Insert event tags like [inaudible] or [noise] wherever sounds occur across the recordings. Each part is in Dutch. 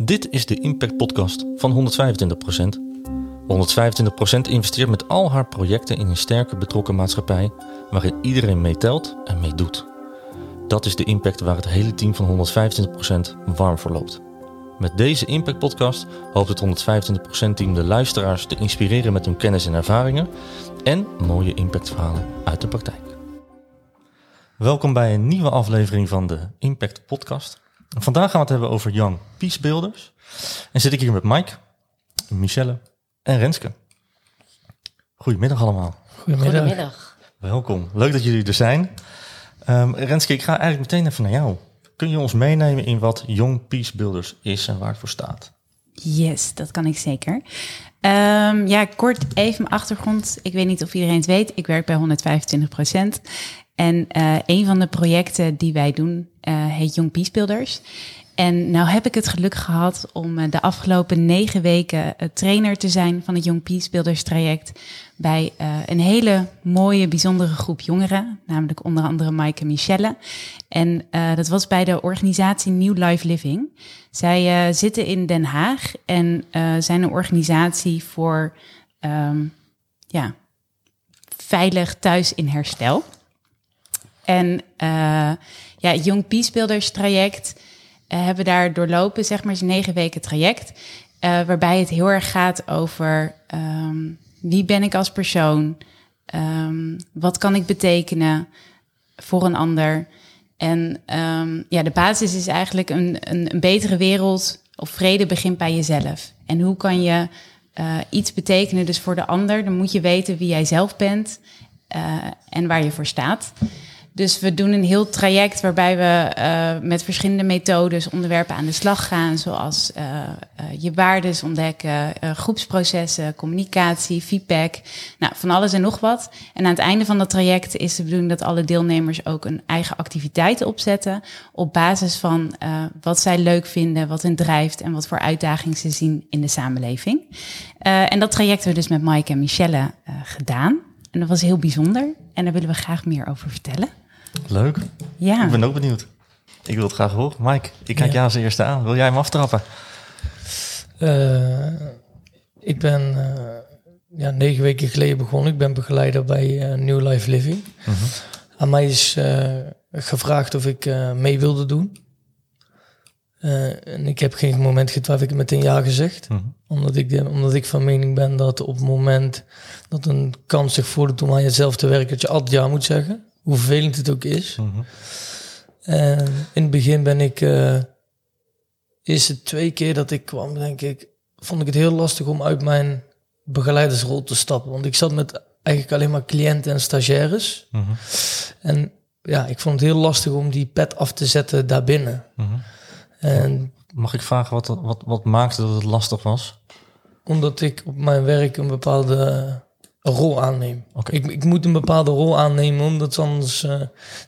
Dit is de Impact Podcast van 125%. 125% investeert met al haar projecten in een sterke betrokken maatschappij waarin iedereen meetelt en meedoet. Dat is de impact waar het hele team van 125% warm voor loopt. Met deze Impact Podcast hoopt het 125% team de luisteraars te inspireren met hun kennis en ervaringen en mooie impactverhalen uit de praktijk. Welkom bij een nieuwe aflevering van de Impact Podcast. Vandaag gaan we het hebben over Young Peace Builders. En zit ik hier met Mike, Michelle en Renske. Goedemiddag allemaal. Goedemiddag. Goedemiddag. Welkom. Leuk dat jullie er zijn. Um, Renske, ik ga eigenlijk meteen even naar jou. Kun je ons meenemen in wat Young Peace Builders is en waar het voor staat? Yes, dat kan ik zeker. Um, ja, kort even mijn achtergrond. Ik weet niet of iedereen het weet. Ik werk bij 125 procent. En uh, een van de projecten die wij doen uh, heet Young Peace Builders. En nou heb ik het geluk gehad om uh, de afgelopen negen weken trainer te zijn van het Young Peace Builders traject bij een hele mooie, bijzondere groep jongeren, namelijk onder andere en Michelle. En dat was bij de organisatie New Life Living. Zij zitten in Den Haag en zijn een organisatie voor um, ja, veilig thuis in herstel. En ja, Young Peace Builders traject hebben daar doorlopen, zeg maar, een negen weken traject. Uh, waarbij het heel erg gaat over um, wie ben ik als persoon? Um, wat kan ik betekenen voor een ander? En um, ja, de basis is eigenlijk een, een, een betere wereld of vrede begint bij jezelf. En hoe kan je uh, iets betekenen dus voor de ander? Dan moet je weten wie jij zelf bent en waar je voor staat. Dus we doen een heel traject waarbij we uh, met verschillende methodes onderwerpen aan de slag gaan, zoals uh, je waardes ontdekken, groepsprocessen, communicatie, feedback, nou, van alles en nog wat. En aan het einde van dat traject is de bedoeling dat alle deelnemers ook een eigen activiteit opzetten op basis van wat zij leuk vinden, wat hen drijft en wat voor uitdagingen ze zien in de samenleving. en dat traject hebben we dus met Mike en Michelle gedaan. En dat was heel bijzonder en daar willen we graag meer over vertellen. Leuk. Ja. Ik ben ook benieuwd. Ik wil het graag horen. Mike, ik kijk ja. jou als eerste aan. Wil jij hem aftrappen? Uh, ik ben uh, ja, negen weken geleden begonnen. Ik ben begeleider bij uh, New Life Living. Uh -huh. Aan mij is gevraagd of ik mee wilde doen. En ik heb geen moment getwijfeld. Ik heb meteen ja gezegd. -huh. omdat, ik de, omdat ik van mening ben dat op het moment dat een kans zich voordoet om aan jezelf te werken, dat je altijd ja moet zeggen hoe vervelend het ook is. En in het begin ben ik, uh, is het twee keer dat ik kwam, denk ik, vond ik het heel lastig om uit mijn begeleidersrol te stappen. Want ik zat met eigenlijk alleen maar cliënten en stagiaires. -huh. En ja, ik vond het heel lastig om die pet af te zetten daarbinnen. Uh -huh. En Mag ik vragen wat, wat, wat maakte dat het lastig was? Omdat ik op mijn werk een bepaalde rol aanneem. Okay. Ik, ik moet een bepaalde rol aannemen, omdat ze anders uh,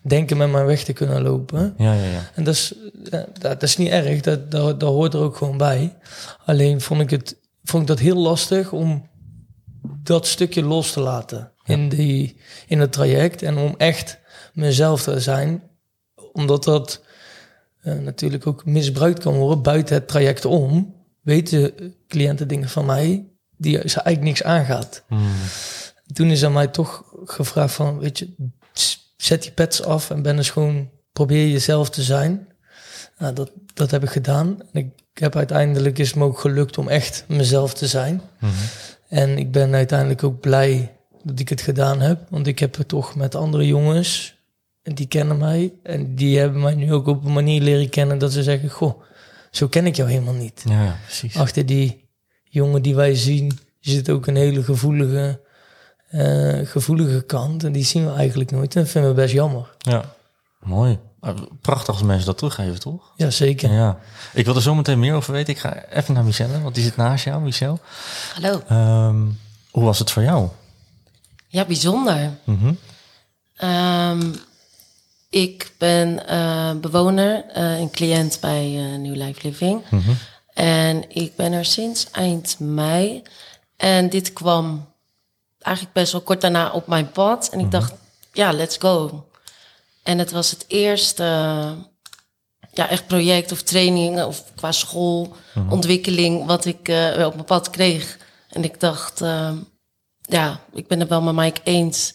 denken met mijn weg te kunnen lopen. Ja, ja, ja. En dat is, uh, dat, dat, is niet erg, dat, dat, dat hoort er ook gewoon bij. Alleen vond ik, het, vond ik dat heel lastig om dat stukje los te laten ja. in, die, in het traject. En om echt mezelf te zijn, omdat dat uh, natuurlijk ook misbruikt kan worden buiten het traject om. Weten cliënten dingen van mij die ze eigenlijk niks aangaat. Hmm. Toen is aan mij toch gevraagd van, weet je, zet die pets af en ben eens gewoon, probeer jezelf te zijn. Nou, dat, dat heb ik gedaan. En ik heb uiteindelijk is me ook gelukt om echt mezelf te zijn. Hmm. En ik ben uiteindelijk ook blij dat ik het gedaan heb. Want ik heb het toch met andere jongens, en die kennen mij. En die hebben mij nu ook op een manier leren kennen dat ze zeggen, goh, zo ken ik jou helemaal niet. Ja, precies. Achter die jongen die wij zien, zit ook een hele gevoelige, uh, gevoelige kant. En die zien we eigenlijk nooit. En dat vinden we best jammer. Ja, mooi. Prachtig als mensen dat teruggeven, toch? Ja, zeker. Ja. Ik wil er zo meteen meer over weten. Ik ga even naar Michelle, want die zit naast jou, Michelle. Hallo. Um, hoe was het voor jou? Ja, bijzonder. Mm -hmm. um, ik ben uh, bewoner, uh, een cliënt bij uh, New Life Living. Mm -hmm. En ik ben er sinds eind mei. En dit kwam eigenlijk best wel kort daarna op mijn pad. En ik mm -hmm. dacht, ja, let's go. En het was het eerste, ja, echt project of training of qua school, ontwikkeling, wat ik eh, op mijn pad kreeg. En ik dacht, ja, ik ben het wel met Mike eens.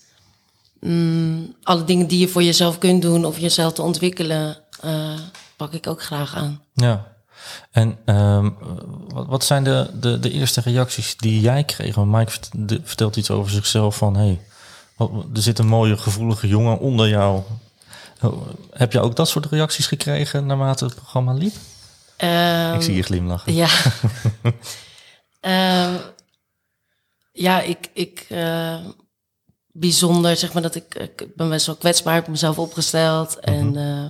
Mm, alle dingen die je voor jezelf kunt doen of jezelf te ontwikkelen, eh, pak ik ook graag aan. Ja. En ehm, wat, wat zijn de, de, de eerste reacties die jij kreeg? Want Mike vertelt iets over zichzelf van... Hey, er zit een mooie, gevoelige jongen onder jou. Oh, Heb je ook dat soort reacties gekregen naarmate het programma liep? Ehm, Ik zie je glimlachen. Ja. [laughs] Ehm, ja, ik, ik eh, bijzonder, zeg maar dat ik, ik ben best wel kwetsbaar op mezelf opgesteld en eh,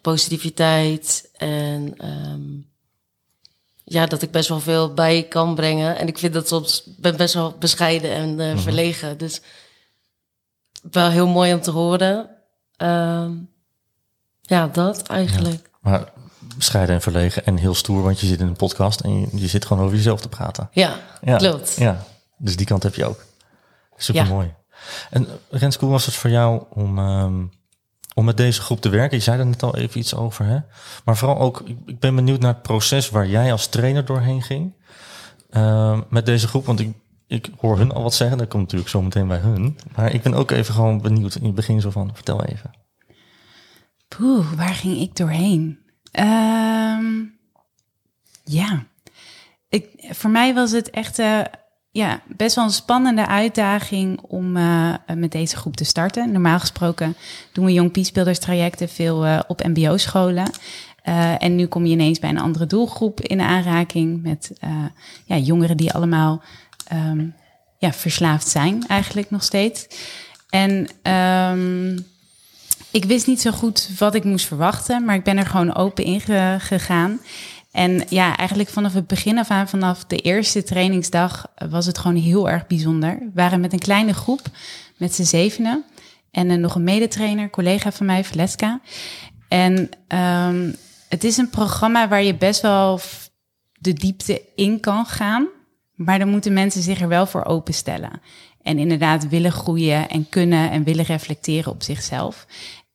positiviteit en ehm, ja, dat ik best wel veel bij kan brengen. En ik vind dat soms ben best wel bescheiden en eh, verlegen, dus wel heel mooi om te horen. Ehm, ja, dat eigenlijk. Maar bescheiden en verlegen en heel stoer, want je zit in een podcast en je, je zit gewoon over jezelf te praten. Ja, Ja, klopt. Ja, dus die kant heb je ook. Super mooi. En Renske, hoe was het voor jou om, ehm, om met deze groep te werken? Je zei er net al even iets over, hè? Maar vooral ook, ik, ik ben benieuwd naar het proces waar jij als trainer doorheen ging. Ehm, met deze groep, want ik, ik hoor hun al wat zeggen. Dat komt natuurlijk zo meteen bij hun. Maar ik ben ook even gewoon benieuwd in het begin zo van, vertel even. Poeh, waar ging ik doorheen? Ehm, ja, ik, voor mij was het echt eh, ja, best wel een spannende uitdaging om eh, met deze groep te starten. Normaal gesproken doen we jong peacebuilders trajecten veel eh, op mbo-scholen. Eh, en nu kom je ineens bij een andere doelgroep in aanraking met ja, jongeren die allemaal ehm, ja, verslaafd zijn eigenlijk nog steeds. En ehm, ik wist niet zo goed wat ik moest verwachten, maar ik ben er gewoon open in ge- gegaan. En ja, eigenlijk vanaf het begin af aan, vanaf de eerste trainingsdag, was het gewoon heel erg bijzonder. We waren met een kleine groep, met z'n zevenen. En nog een medetrainer, collega van mij, Valeska. En ehm, het is een programma waar je best wel de diepte in kan gaan. Maar dan moeten mensen zich er wel voor openstellen. En inderdaad willen groeien en kunnen en willen reflecteren op zichzelf.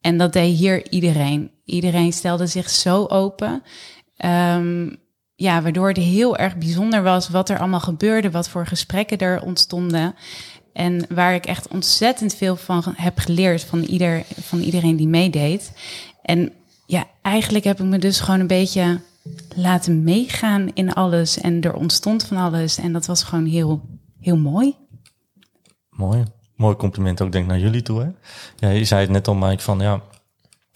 En dat deed hier iedereen. Iedereen stelde zich zo open. Ehm, ja, waardoor het heel erg bijzonder was wat er allemaal gebeurde, wat voor gesprekken er ontstonden. En waar ik echt ontzettend veel van heb geleerd van, ieder, van iedereen die meedeed. En ja, eigenlijk heb ik me dus gewoon een beetje laten meegaan in alles. En er ontstond van alles. En dat was gewoon heel, heel mooi. Mooi. Mooi compliment ook denk ik naar jullie toe. Hè? Ja, je zei het net al, Mike, van ja,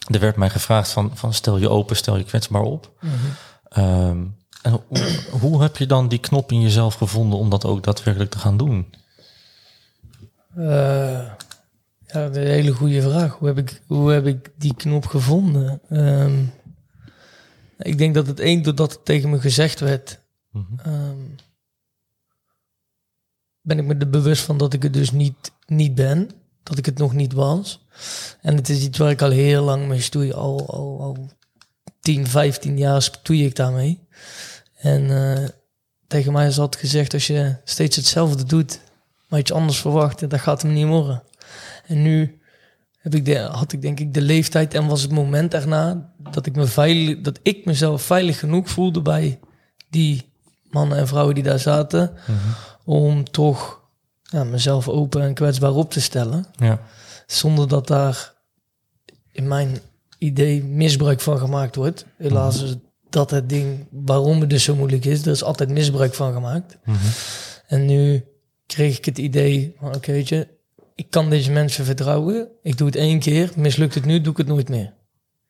er werd mij gevraagd van, van stel je open, stel je kwetsbaar op. Ehm, en hoe, hoe heb je dan die knop in jezelf gevonden om dat ook daadwerkelijk te gaan doen? Eh, ja, een hele goede vraag. Hoe heb ik, hoe heb ik die knop gevonden? Ehm, ik denk dat het één, doordat het tegen me gezegd werd, Mhm. ehm, ben ik me er bewust van dat ik het dus niet, niet ben. Dat ik het nog niet was. En het is iets waar ik al heel lang mee stoei. Al, al, al 10, 15 jaar stoei ik daarmee. En eh, tegen mij is altijd gezegd, als je steeds hetzelfde doet, maar iets anders verwacht, dat gaat hem niet worden. En nu heb ik de, had ik denk ik de leeftijd en was het moment erna dat ik, me veilig, dat ik mezelf veilig genoeg voelde bij die mannen en vrouwen die daar zaten, om toch ja, mezelf open en kwetsbaar op te stellen. Ja. Zonder dat daar in mijn idee misbruik van gemaakt wordt. Helaas is dat het ding waarom het dus zo moeilijk is. Er is altijd misbruik van gemaakt. En nu kreeg ik het idee van, oké, weet je, ik kan deze mensen vertrouwen. Ik doe het één keer, mislukt het nu, doe ik het nooit meer.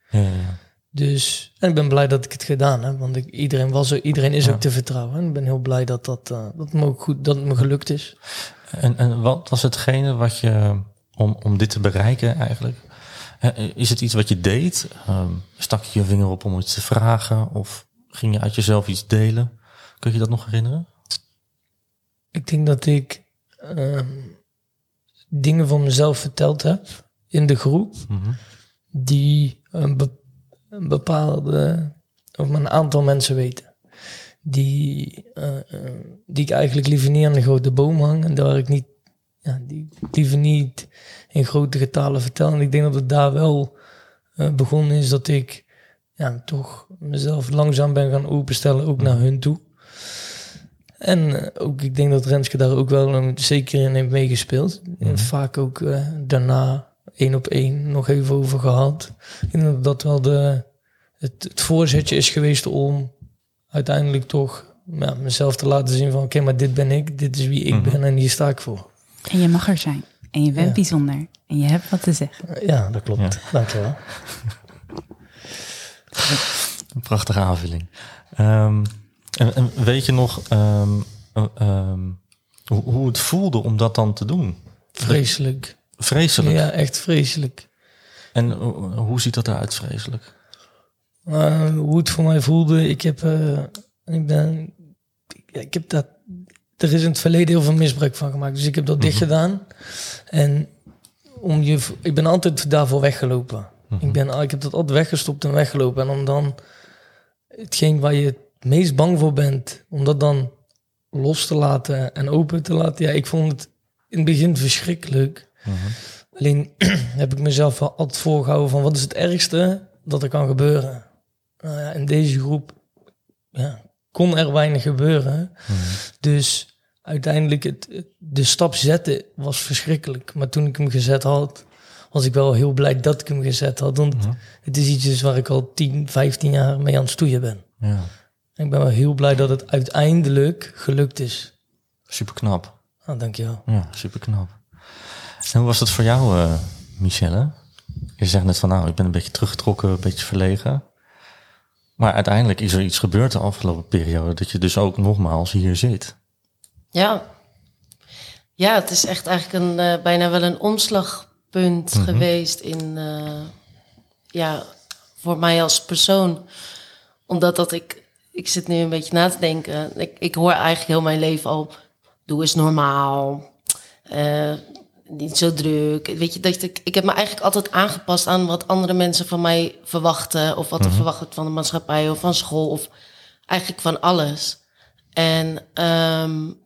Ja, ja. Dus, en ik ben blij dat ik het gedaan heb, want ik, iedereen, was er, iedereen is Ja. ook te vertrouwen. En ik ben heel blij dat, dat, eh, dat, me ook goed, dat het me gelukt is. En, en wat was hetgene wat je, om, om dit te bereiken eigenlijk, is het iets wat je deed? Ehm, stak je je vinger op om iets te vragen of ging je uit jezelf iets delen? Kun je dat nog herinneren? Ik denk dat ik ehm, dingen van mezelf verteld heb in de groep Mhm. die een, be- een bepaalde, of een aantal mensen weten. Die, eh, eh, die ik eigenlijk liever niet aan de grote boom hang en daar ik niet, ja, die liever niet in grote getalen vertel. En ik denk dat het daar wel eh, begonnen is dat ik ja, toch mezelf langzaam ben gaan openstellen, ook naar hun toe. En ook, ik denk dat Renske daar ook wel een, zeker in heeft meegespeeld. En vaak ook daarna één op één nog even over gehad. Ik denk dat dat wel de, het, het voorzetje is geweest om uiteindelijk toch ja, mezelf te laten zien van... oké, maar dit ben ik, dit is wie ik ben en hier sta ik voor. En je mag er zijn. En je bent Ja. bijzonder. En je hebt wat te zeggen. Ja, dat klopt. Dankjewel. [laughs] Een prachtige aanvulling. Ehm, en, en weet je nog ehm, eh, ehm, hoe, hoe het voelde om dat dan te doen? Vreselijk. Vreselijk. Ja, echt vreselijk. En hoe ziet dat eruit, vreselijk? Uh, hoe het voor mij voelde, ik heb, uh, ik ben, ik heb dat, er is in het verleden heel veel misbruik van gemaakt, dus ik heb dat mm -hmm. dicht gedaan. En om je, ik ben altijd daarvoor weggelopen. Mm -hmm. Ik, ben, ik heb dat altijd weggestopt en weggelopen. En om dan hetgeen waar je het meest bang voor bent, om dat dan los te laten en open te laten. Ja, ik vond het in het begin verschrikkelijk. Mm -hmm. Alleen [clears throat] heb ik mezelf wel altijd voorgehouden van wat is het ergste dat er kan gebeuren. Nou in deze groep ja, kon er weinig gebeuren. Mm. Dus uiteindelijk het, de stap zetten was verschrikkelijk. Maar toen ik hem gezet had, was ik wel heel blij dat ik hem gezet had. Want mm. het is iets waar ik al 10, 15 jaar mee aan het stoeien ben. Ja. En ik ben wel heel blij dat het uiteindelijk gelukt is. Super knap. Ah, dankjewel. Ja, super knap. En hoe was dat voor jou, uh, Michelle? Je zegt net van nou, ik ben een beetje teruggetrokken, een beetje verlegen. Maar uiteindelijk is er iets gebeurd de afgelopen periode dat je dus ook nogmaals hier zit. Ja, ja het is echt eigenlijk een, uh, bijna wel een omslagpunt mm -hmm. geweest in, uh, ja, voor mij als persoon. Omdat dat ik, ik zit nu een beetje na te denken. Ik, ik hoor eigenlijk heel mijn leven al, doe eens normaal. Uh, niet zo druk. Weet je, dat ik, ik heb me eigenlijk altijd aangepast aan wat andere mensen van mij verwachten. Of wat er mm -hmm. verwacht wordt van de maatschappij of van school. Of eigenlijk van alles. En um,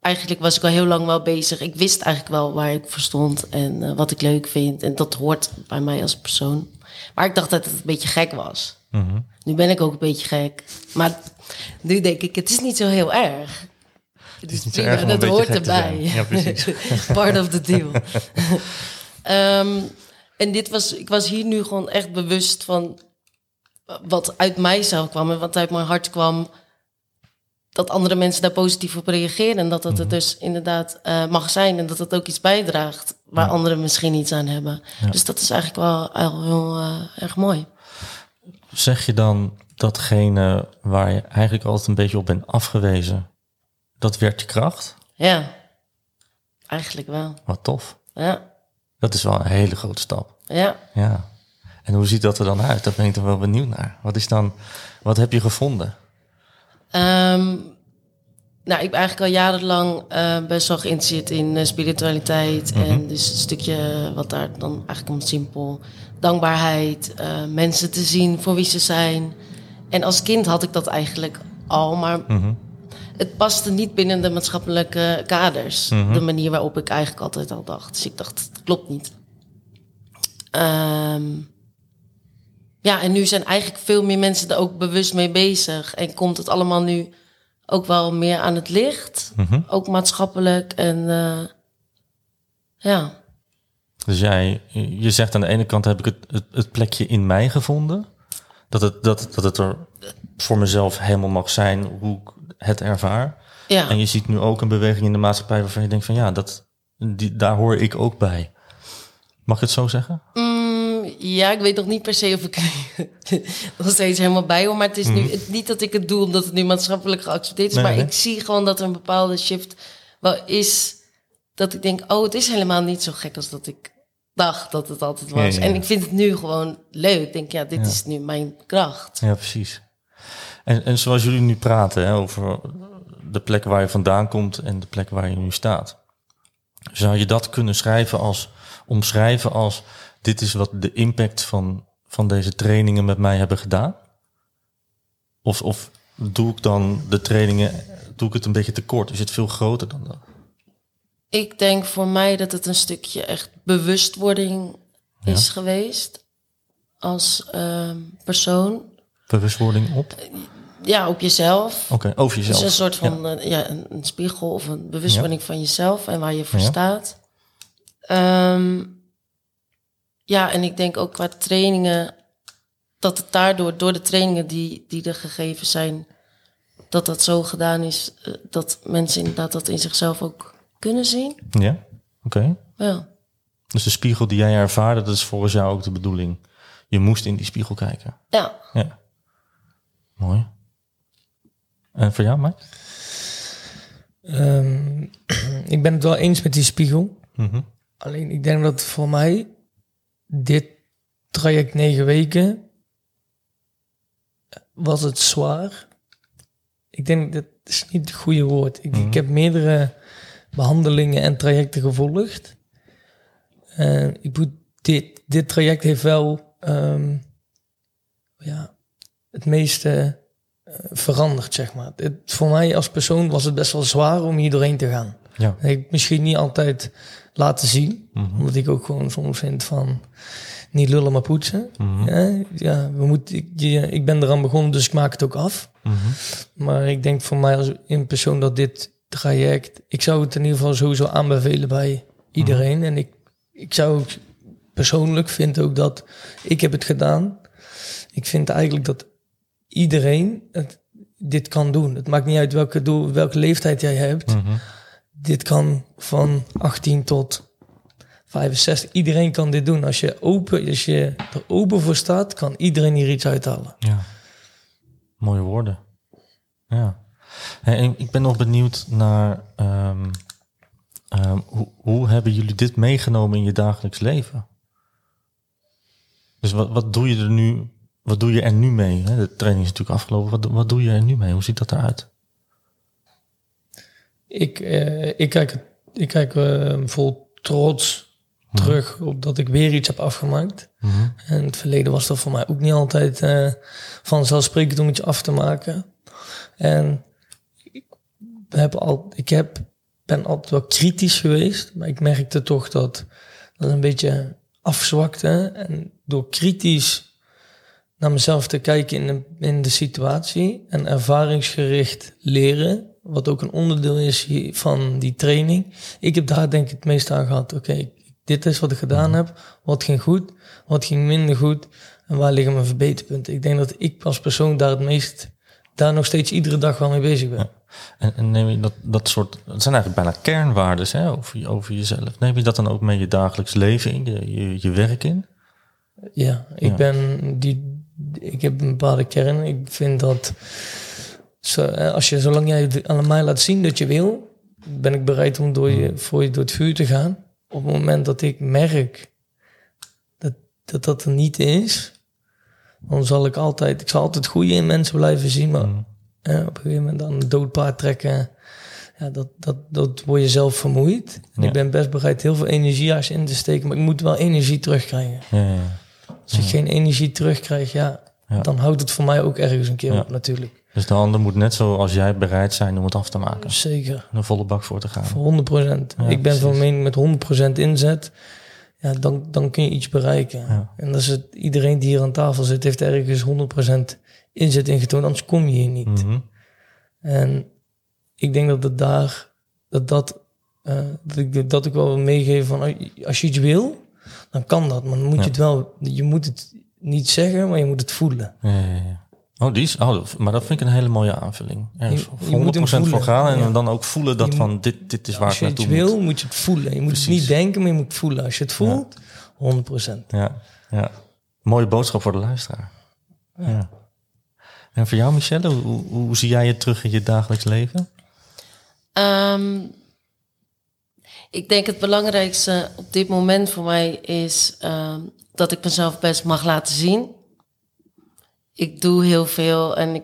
eigenlijk was ik al heel lang wel bezig. Ik wist eigenlijk wel waar ik voor stond en uh, wat ik leuk vind. En dat hoort bij mij als persoon. Maar ik dacht dat het een beetje gek was. Mm -hmm. Nu ben ik ook een beetje gek. Maar nu denk ik, het is niet zo heel erg. Het dat hoort erbij. Ja, precies. [laughs] Part of the deal. um, [laughs] en dit was, ik was hier nu gewoon echt bewust van wat uit mijzelf kwam en wat uit mijn hart kwam. Dat andere mensen daar positief op reageren. En dat dat het dus inderdaad uh, mag zijn. En dat het ook iets bijdraagt waar ja. anderen misschien iets aan hebben. Ja. Dus dat is eigenlijk wel, wel heel uh, erg mooi. Zeg je dan datgene waar je eigenlijk altijd een beetje op bent afgewezen, dat werd je kracht? Ja, eigenlijk wel. Wat tof. Ja. Dat is wel een hele grote stap. Ja. Ja. En hoe ziet dat er dan uit? Daar ben ik dan wel benieuwd naar. Wat is dan, wat heb je gevonden? Um, nou, ik ben eigenlijk al jarenlang uh, best wel geïnteresseerd in uh, spiritualiteit. Mm -hmm. En dus een stukje wat daar dan eigenlijk komt simpel. Dankbaarheid, uh, mensen te zien voor wie ze zijn. En als kind had ik dat eigenlijk al, maar mm -hmm. Het paste niet binnen de maatschappelijke kaders. Mm -hmm. De manier waarop ik eigenlijk altijd al dacht. Dus ik dacht, dat klopt niet. Um, ja, en nu zijn eigenlijk veel meer mensen er ook bewust mee bezig. En komt het allemaal nu ook wel meer aan het licht. Mm -hmm. Ook maatschappelijk. En uh, ja. Dus jij, je zegt aan de ene kant heb ik het, het, het, plekje in mij gevonden. Dat het, dat, dat het er voor mezelf helemaal mag zijn hoe het ervaar. Ja. En je ziet nu ook een beweging in de maatschappij waarvan je denkt van ja, dat, die, daar hoor ik ook bij. Mag ik het zo zeggen? Mm, ja, ik weet nog niet per se of ik [laughs] nog steeds helemaal bij hoor. Maar het is mm. nu het, niet dat ik het doe omdat het nu maatschappelijk geaccepteerd is. Nee, maar nee. ik zie gewoon dat er een bepaalde shift wel is. Dat ik denk, oh, het is helemaal niet zo gek als dat ik dacht dat het altijd was. En ik vind het nu gewoon leuk. Ik denk, ja, dit is nu mijn kracht. Ja, precies. En, en zoals jullie nu praten hè, over de plek waar je vandaan komt en de plek waar je nu staat. Zou je dat kunnen schrijven als, omschrijven als dit is wat de impact van, van deze trainingen met mij hebben gedaan? Of, of doe ik dan de trainingen, doe ik het een beetje tekort? Is het veel groter dan dat? Ik denk voor mij dat het een stukje echt bewustwording is geweest. als ehm, persoon. Bewustwording op? Ja, op jezelf. Oké, over Dus jezelf. een soort van eh, ja. een, een spiegel of een bewustwording van jezelf en waar je voor Ja. staat. Ehm, ja, en ik denk ook qua trainingen, dat het daardoor, door de trainingen die, die er gegeven zijn, dat dat zo gedaan is, eh, dat mensen inderdaad dat in zichzelf ook kunnen zien. Ja, oké. Ja, Dus de spiegel die jij ervaarde, dat is volgens jou ook de bedoeling. Je moest in die spiegel kijken. ja. Ja. Mooi. En voor jou, Mike? Ehm, [clears throat] ik ben het wel eens met die spiegel. Mhm. Alleen ik denk dat voor mij dit traject negen weken was het zwaar. Ik denk dat is niet het goede woord. Ik, ik heb meerdere behandelingen en trajecten gevolgd. En ik moet dit, dit traject heeft wel ehm, ja, het meeste veranderd, zeg maar. Het, voor mij als persoon was het best wel zwaar om hier doorheen te gaan. Ja. Ik misschien niet altijd laten zien. Mhm. Omdat ik ook gewoon soms vind van niet lullen maar poetsen. Mhm. Ja, ja we moeten, ik, je- ik ben eraan begonnen, dus ik maak het ook af. Mhm. Maar ik denk voor mij als in persoon dat dit traject... Ik zou het in ieder geval sowieso aanbevelen bij iedereen. En ik, ik zou ook persoonlijk vind ook dat... Ik heb het gedaan. Ik vind eigenlijk dat iedereen het, dit kan doen. Het maakt niet uit welke, doel, welke leeftijd jij hebt. Mhm. Dit kan van 18 tot 65. Iedereen kan dit doen. Als je, open, als je er open voor staat, kan iedereen hier iets uithalen. Ja. Mooie woorden. Ja. Hey, en ik ben nog benieuwd naar ehm, ehm, hoe, hoe hebben jullie dit meegenomen in je dagelijks leven? Dus wat, wat doe je er nu? Wat doe je er nu mee? Hè? De training is natuurlijk afgelopen. Wat, wat doe je er nu mee? Hoe ziet dat eruit? Ik, eh, ik kijk, ik kijk eh, vol trots terug op dat ik weer iets heb afgemaakt. Mhm. En in het verleden was dat voor mij ook niet altijd eh, vanzelfsprekend om iets af te maken. En ik, heb al, ik heb, ben altijd wel kritisch geweest, maar ik merkte toch dat dat een beetje afzwakte. En door kritisch naar mezelf te kijken in de, in de situatie en ervaringsgericht leren, wat ook een onderdeel is van die training. Ik heb daar denk ik het meest aan gehad. Oké, dit is wat ik gedaan heb. Wat ging goed? Wat ging minder goed? En waar liggen mijn verbeterpunten? Ik denk dat ik als persoon daar het meest, daar nog steeds iedere dag wel mee bezig ben. En, en neem je dat, dat soort, het zijn eigenlijk bijna kernwaarden hè, over, je- over jezelf. Neem je dat dan ook mee je dagelijks leven in, je, je, je werk in? Ja, ik Ja. ben die, ik heb een bepaalde kern. Ik vind dat zo, eh, als je zolang jij aan mij laat zien dat je wil, ben ik bereid om door je, voor je door het vuur te gaan. Op het moment dat ik merk dat dat, dat er niet is, dan zal ik altijd, ik zal altijd het goede in mensen blijven zien, maar Mm. eh, op een gegeven moment dan een doodpaard trekken. Ja, dat, dat, dat word je zelf vermoeid. En Ja. ik ben best bereid heel veel energie in te steken, maar ik moet wel energie terugkrijgen. Ja. Als ik geen energie terugkrijg, ja, dan houdt het voor mij ook ergens een keer op natuurlijk. Dus de ander moet net zoals jij bereid zijn om het af te maken. Zeker, Er een volle bak voor te gaan. voor 100%. Ja, ik ben van mening met 100% inzet, ja, dan, dan kun je iets bereiken. En dat is het, iedereen die hier aan tafel zit, heeft ergens 100% inzet ingetoond, anders kom je hier niet. Mhm. En ik denk dat het daar, dat dat, eh, dat, ik, dat ik wel wil meegeven van als je iets wil, dan kan dat. Maar dan moet Ja. je het wel, je moet het niet zeggen, maar je moet het voelen. Ja, ja, ja. Oh, die is, oh, maar dat vind ik een hele mooie aanvulling. Ergens Je- je moet hem 100% voor voelen. gaan en Ja. dan ook voelen dat Je van dit, dit is waar Als ik je iets naartoe wil, moet. moet je het voelen. Je moet Precies. het niet denken, maar je moet het voelen. Als je het voelt, 100%. Ja, ja. Mooie boodschap voor de luisteraar. Ja. En voor jou, Michelle, hoe, hoe, hoe zie jij het terug in je dagelijks leven? Ehm, ik denk het belangrijkste op dit moment voor mij is ehm, dat ik mezelf best mag laten zien. Ik doe heel veel en ik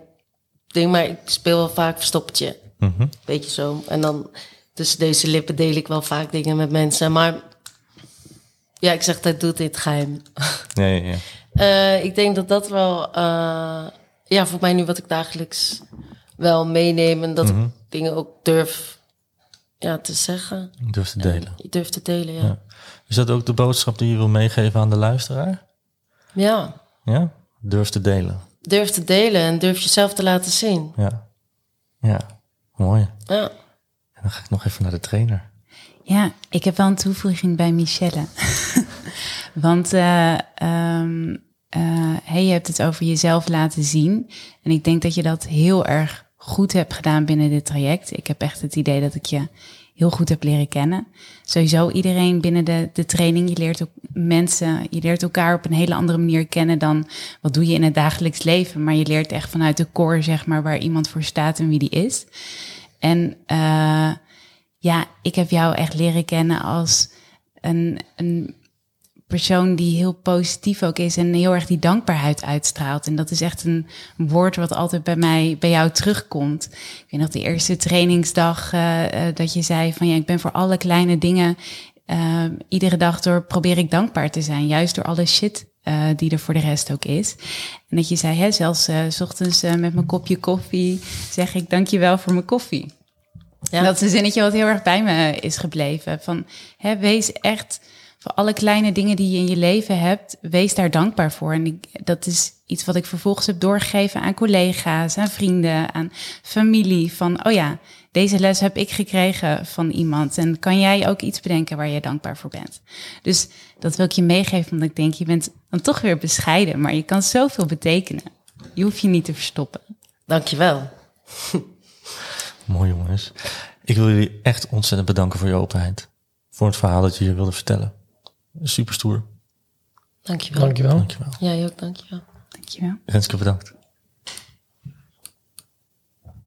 denk maar, ik speel wel vaak verstoppertje. Mhm. Beetje zo. En dan tussen deze lippen deel ik wel vaak dingen met mensen. Maar ja, ik zeg dat doet dit geheim. [laughs] Ja, ja, ja. Eh, ik denk dat dat wel, eh, ja, voor mij nu wat ik dagelijks wel meeneem en dat ik dingen ook durf ja, te zeggen. Ik durf te delen. Je durft te delen, ja. Ja. Is dat ook de boodschap die je wil meegeven aan de luisteraar? Ja, Ja? Durf te delen. Durf te delen en durf jezelf te laten zien. Ja. Ja, mooi. Ja. En dan ga ik nog even naar de trainer. Ja, ik heb wel een toevoeging bij Michelle. [laughs] Want uh, um, uh, hey, je hebt het over jezelf laten zien. En ik denk dat je dat heel erg goed hebt gedaan binnen dit traject. Ik heb echt het idee dat ik je heel goed heb leren kennen. Sowieso iedereen binnen de, de training. Je leert ook mensen, je leert elkaar op een hele andere manier kennen dan wat doe je in het dagelijks leven. Maar je leert echt vanuit de core, zeg maar, waar iemand voor staat en wie die is. En uh, ja, ik heb jou echt leren kennen als een, een persoon die heel positief ook is en heel erg die dankbaarheid uitstraalt. En dat is echt een woord wat altijd bij mij, bij jou terugkomt. Ik weet nog de eerste trainingsdag uh, uh, dat je zei van ja, ik ben voor alle kleine dingen uh, iedere dag door probeer ik dankbaar te zijn. Juist door alle shit uh, die er voor de rest ook is. En dat je zei, hè, zelfs uh, s ochtends uh, met mijn kopje koffie zeg ik dankjewel voor mijn koffie. Ja. Dat is een zinnetje wat heel erg bij me is gebleven. Van, hè, wees echt voor alle kleine dingen die je in je leven hebt, wees daar dankbaar voor. En ik, dat is iets wat ik vervolgens heb doorgegeven aan collega's, aan vrienden, aan familie. Van, oh ja, deze les heb ik gekregen van iemand. En kan jij ook iets bedenken waar je dankbaar voor bent? Dus dat wil ik je meegeven, omdat ik denk, je bent dan toch weer bescheiden, maar je kan zoveel betekenen. Je hoeft je niet te verstoppen. Dankjewel. [laughs] Mooi jongens. Ik wil jullie echt ontzettend bedanken voor je openheid. Voor het verhaal dat je hier wilde vertellen. Super stoer. Dankjewel. Dankjewel. Dankjewel. Jij ook, dankjewel. Dankjewel. Renske bedankt.